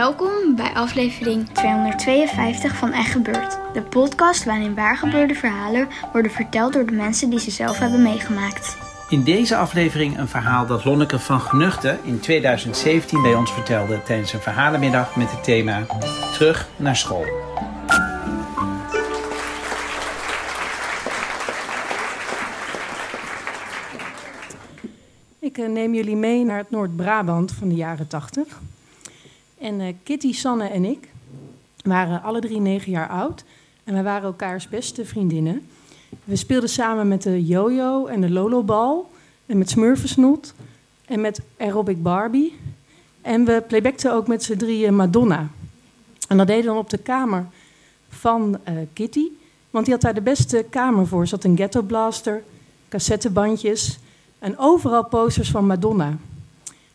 Welkom bij aflevering 252 van Echt Gebeurd. De podcast waarin waargebeurde verhalen worden verteld door de mensen die ze zelf hebben meegemaakt. In deze aflevering een verhaal dat Lonneke van Genuchten in 2017 bij ons vertelde tijdens een verhalenmiddag met het thema Terug naar school. Ik eh, neem jullie mee naar het Noord-Brabant van de jaren 80. En eh, Kitty, Sanne en ik waren alle drie negen jaar oud. En wij waren elkaars beste vriendinnen. We speelden samen met de yo-yo en de lolobal. En met smurfensnoet. En met aerobic Barbie. En we playbackten ook met z'n drieën Madonna. En dat deden we op de kamer van eh, Kitty. Want die had daar de beste kamer voor. Er zat een ghetto blaster, cassettebandjes... En overal posters van Madonna.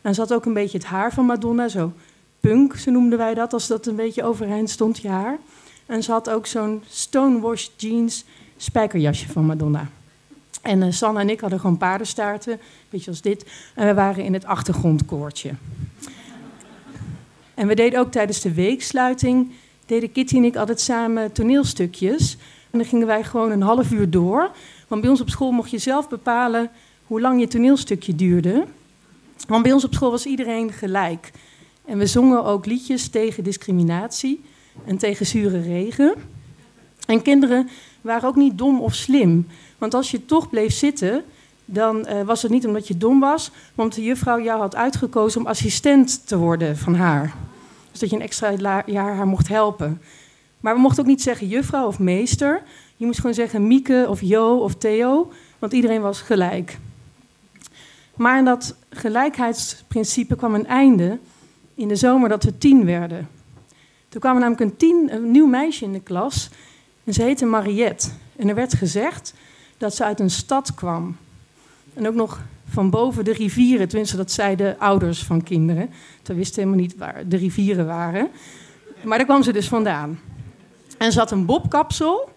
En had ook een beetje het haar van Madonna, zo punk, zo noemden wij dat, als dat een beetje overeind stond, je haar. En ze had ook zo'n stonewash jeans spijkerjasje van Madonna. En uh, Sanne en ik hadden gewoon paardenstaarten, een beetje als dit. En we waren in het achtergrondkoortje. En we deden ook tijdens de weeksluiting, deden Kitty en ik altijd samen toneelstukjes. En dan gingen wij gewoon een half uur door. Want bij ons op school mocht je zelf bepalen hoe lang je toneelstukje duurde. Want bij ons op school was iedereen gelijk. En we zongen ook liedjes tegen discriminatie en tegen zure regen. En kinderen waren ook niet dom of slim. Want als je toch bleef zitten, dan uh, was het niet omdat je dom was, maar omdat de juffrouw jou had uitgekozen om assistent te worden van haar. Dus dat je een extra jaar haar mocht helpen. Maar we mochten ook niet zeggen juffrouw of meester. Je moest gewoon zeggen Mieke of Jo of Theo, want iedereen was gelijk. Maar aan dat gelijkheidsprincipe kwam een einde in de zomer dat we tien werden. Toen kwam er namelijk een, tien, een nieuw meisje in de klas en ze heette Mariette. En er werd gezegd dat ze uit een stad kwam. En ook nog van boven de rivieren, tenminste dat zeiden ouders van kinderen. Ze wisten helemaal niet waar de rivieren waren. Maar daar kwam ze dus vandaan. En ze had een bobkapsel.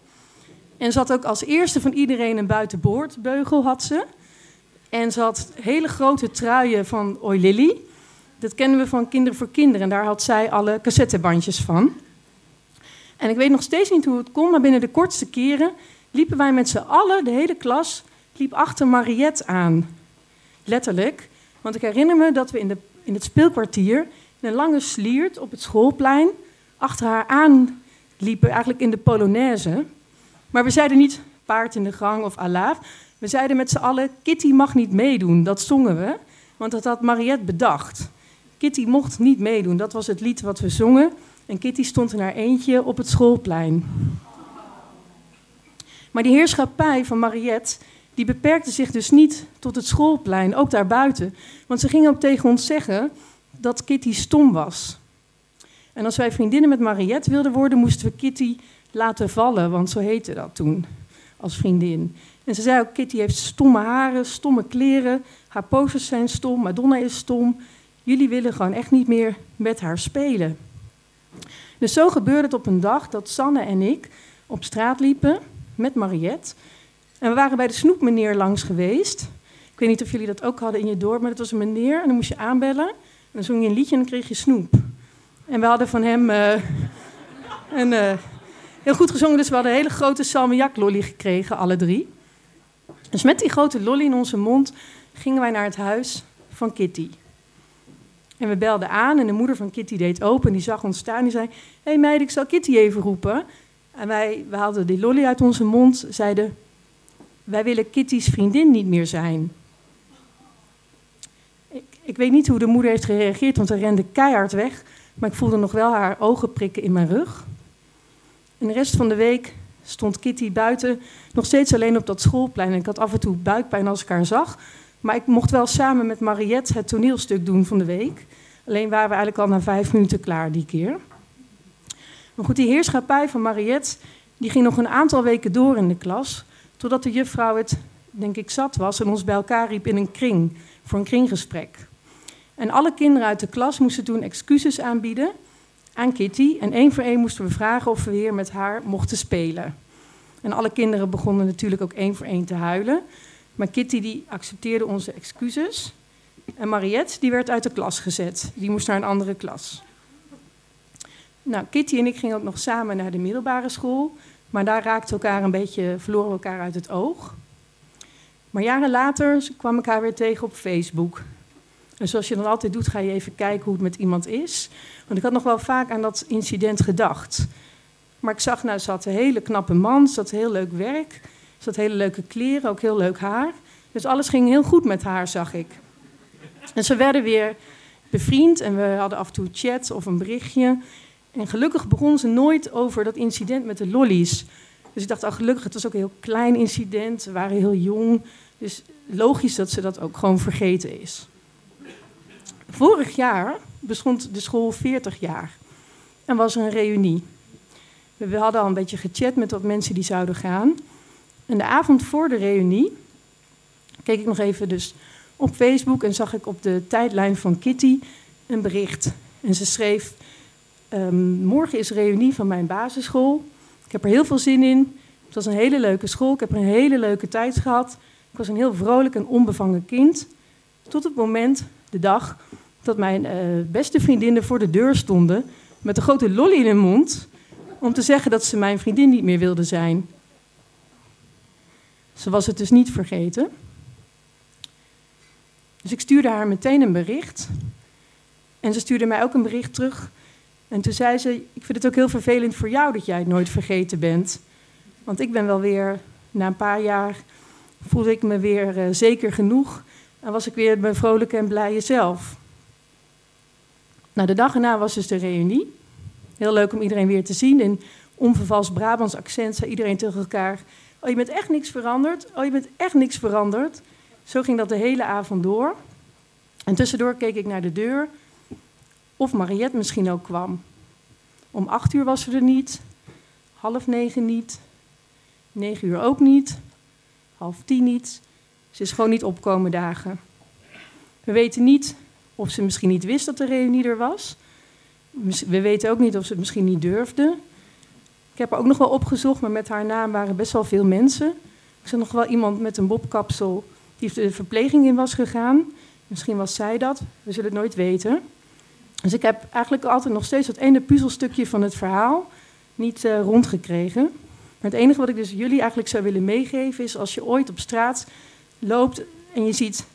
En ze had ook als eerste van iedereen een buitenboordbeugel had ze. En ze had hele grote truien van Oi. Dat kennen we van Kinderen voor Kinderen. En daar had zij alle cassettebandjes van. En ik weet nog steeds niet hoe het kon, maar binnen de kortste keren liepen wij met z'n allen, de hele klas, liep achter Mariette aan. Letterlijk. Want ik herinner me dat we in, de, in het speelkwartier in een lange sliert op het schoolplein achter haar aan liepen, eigenlijk in de Polonaise. Maar we zeiden niet paard in de gang of alaaf. We zeiden met z'n allen, Kitty mag niet meedoen. Dat zongen we, want dat had Mariette bedacht. Kitty mocht niet meedoen, dat was het lied wat we zongen. En Kitty stond in haar eentje op het schoolplein. Maar die heerschappij van Mariette, die beperkte zich dus niet tot het schoolplein, ook daarbuiten. Want ze ging ook tegen ons zeggen dat Kitty stom was. En als wij vriendinnen met Mariette wilden worden, moesten we Kitty laten vallen, want zo heette dat toen, als vriendin. En ze zei ook, Kitty heeft stomme haren, stomme kleren, haar posters zijn stom, Madonna is stom. Jullie willen gewoon echt niet meer met haar spelen. Dus zo gebeurde het op een dag dat Sanne en ik op straat liepen met Mariette. En we waren bij de snoepmeneer langs geweest. Ik weet niet of jullie dat ook hadden in je dorp, maar het was een meneer en dan moest je aanbellen. En dan zong je een liedje en dan kreeg je snoep. En we hadden van hem uh, een, uh, heel goed gezongen, dus we hadden een hele grote salmiak-lolly gekregen, alle drie. Dus met die grote lolly in onze mond gingen wij naar het huis van Kitty. En we belden aan en de moeder van Kitty deed open. Die zag ons staan. Die zei: Hé hey meid, ik zal Kitty even roepen. En wij, we haalden die lolly uit onze mond. Zeiden: Wij willen Kitty's vriendin niet meer zijn. Ik weet niet hoe de moeder heeft gereageerd, want ze rende keihard weg. Maar ik voelde nog wel haar ogen prikken in mijn rug. En de rest van de week stond Kitty buiten, nog steeds alleen op dat schoolplein. En ik had af en toe buikpijn als ik haar zag. Maar ik mocht wel samen met Mariette het toneelstuk doen van de week. Alleen waren we eigenlijk al na vijf minuten klaar die keer. Maar goed, die heerschappij van Mariette die ging nog een aantal weken door in de klas. Totdat de juffrouw het, denk ik, zat was en ons bij elkaar riep in een kring voor een kringgesprek. En alle kinderen uit de klas moesten toen excuses aanbieden aan Kitty. En één voor één moesten we vragen of we weer met haar mochten spelen. En alle kinderen begonnen natuurlijk ook één voor één te huilen. Maar Kitty die accepteerde onze excuses. En Mariette die werd uit de klas gezet. Die moest naar een andere klas. Nou, Kitty en ik gingen ook nog samen naar de middelbare school. Maar daar raakten elkaar een beetje, verloren elkaar uit het oog. Maar jaren later kwam ik haar weer tegen op Facebook. En zoals je dan altijd doet, ga je even kijken hoe het met iemand is. Want ik had nog wel vaak aan dat incident gedacht. Maar ik zag, nou, ze had een hele knappe man, ze had heel leuk werk, ze had hele leuke kleren, ook heel leuk haar. Dus alles ging heel goed met haar, zag ik. En ze werden weer bevriend en we hadden af en toe chat of een berichtje. En gelukkig begon ze nooit over dat incident met de lollies. Dus ik dacht, oh, gelukkig, het was ook een heel klein incident. Ze waren heel jong. Dus logisch dat ze dat ook gewoon vergeten is. Vorig jaar bestond de school 40 jaar. En was er een reunie. We hadden al een beetje gechat met wat mensen die zouden gaan. En de avond voor de reunie keek ik nog even dus op Facebook en zag ik op de tijdlijn van Kitty een bericht. En ze schreef: um, Morgen is reunie van mijn basisschool. Ik heb er heel veel zin in. Het was een hele leuke school. Ik heb er een hele leuke tijd gehad. Ik was een heel vrolijk en onbevangen kind. Tot het moment, de dag, dat mijn uh, beste vriendinnen voor de deur stonden. met een grote lolly in hun mond. om te zeggen dat ze mijn vriendin niet meer wilde zijn. Ze was het dus niet vergeten. Dus ik stuurde haar meteen een bericht. En ze stuurde mij ook een bericht terug. En toen zei ze: Ik vind het ook heel vervelend voor jou dat jij het nooit vergeten bent. Want ik ben wel weer, na een paar jaar, voelde ik me weer uh, zeker genoeg. En was ik weer mijn vrolijke en blije zelf. Nou, de dag erna was dus de reunie. Heel leuk om iedereen weer te zien. In onvervals Brabants accent zei iedereen tegen elkaar: Oh, je bent echt niks veranderd. Oh, je bent echt niks veranderd. Zo ging dat de hele avond door. En tussendoor keek ik naar de deur of Mariette misschien ook kwam. Om acht uur was ze er niet, half negen niet, negen uur ook niet, half tien niet. Ze is gewoon niet opkomen dagen. We weten niet of ze misschien niet wist dat de reunie er was. We weten ook niet of ze het misschien niet durfde. Ik heb haar ook nog wel opgezocht, maar met haar naam waren best wel veel mensen. Ik zag nog wel iemand met een bobkapsel die de verpleging in was gegaan. Misschien was zij dat, we zullen het nooit weten. Dus ik heb eigenlijk altijd nog steeds dat ene puzzelstukje van het verhaal niet uh, rondgekregen. Maar het enige wat ik dus jullie eigenlijk zou willen meegeven is als je ooit op straat loopt en je ziet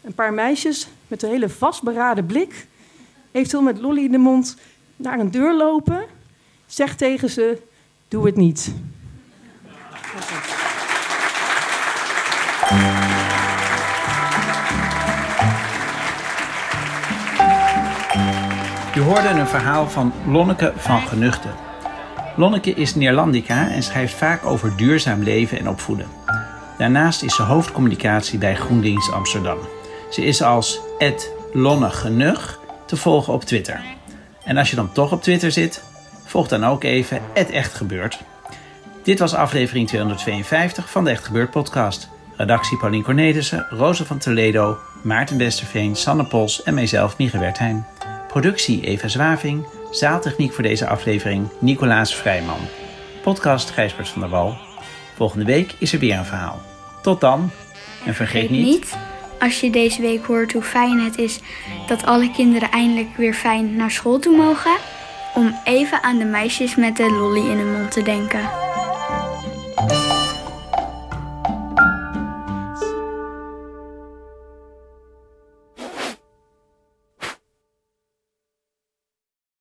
een paar meisjes met een hele vastberaden blik, eventueel met lolly in de mond, naar een deur lopen, zeg tegen ze: doe het niet. Je hoorde een verhaal van Lonneke van Genuchten. Lonneke is Neerlandica en schrijft vaak over duurzaam leven en opvoeden. Daarnaast is ze hoofdcommunicatie bij GroenLinks Amsterdam. Ze is als @lonnegenug te volgen op Twitter. En als je dan toch op Twitter zit, volg dan ook even @echtgebeurt. Dit was aflevering 252 van de Echt Gebeurd podcast. Redactie Paulien Cornelissen, Rosa van Toledo, Maarten Westerveen, Sanne Pols en mijzelf, Mieke Wertheim. Productie Eva Zwaving. Zaaltechniek voor deze aflevering Nicolaas Vrijman. Podcast Gijsbert van der Wal. Volgende week is er weer een verhaal. Tot dan. En vergeet niet... niet... Als je deze week hoort hoe fijn het is dat alle kinderen eindelijk weer fijn naar school toe mogen... om even aan de meisjes met de lolly in hun mond te denken.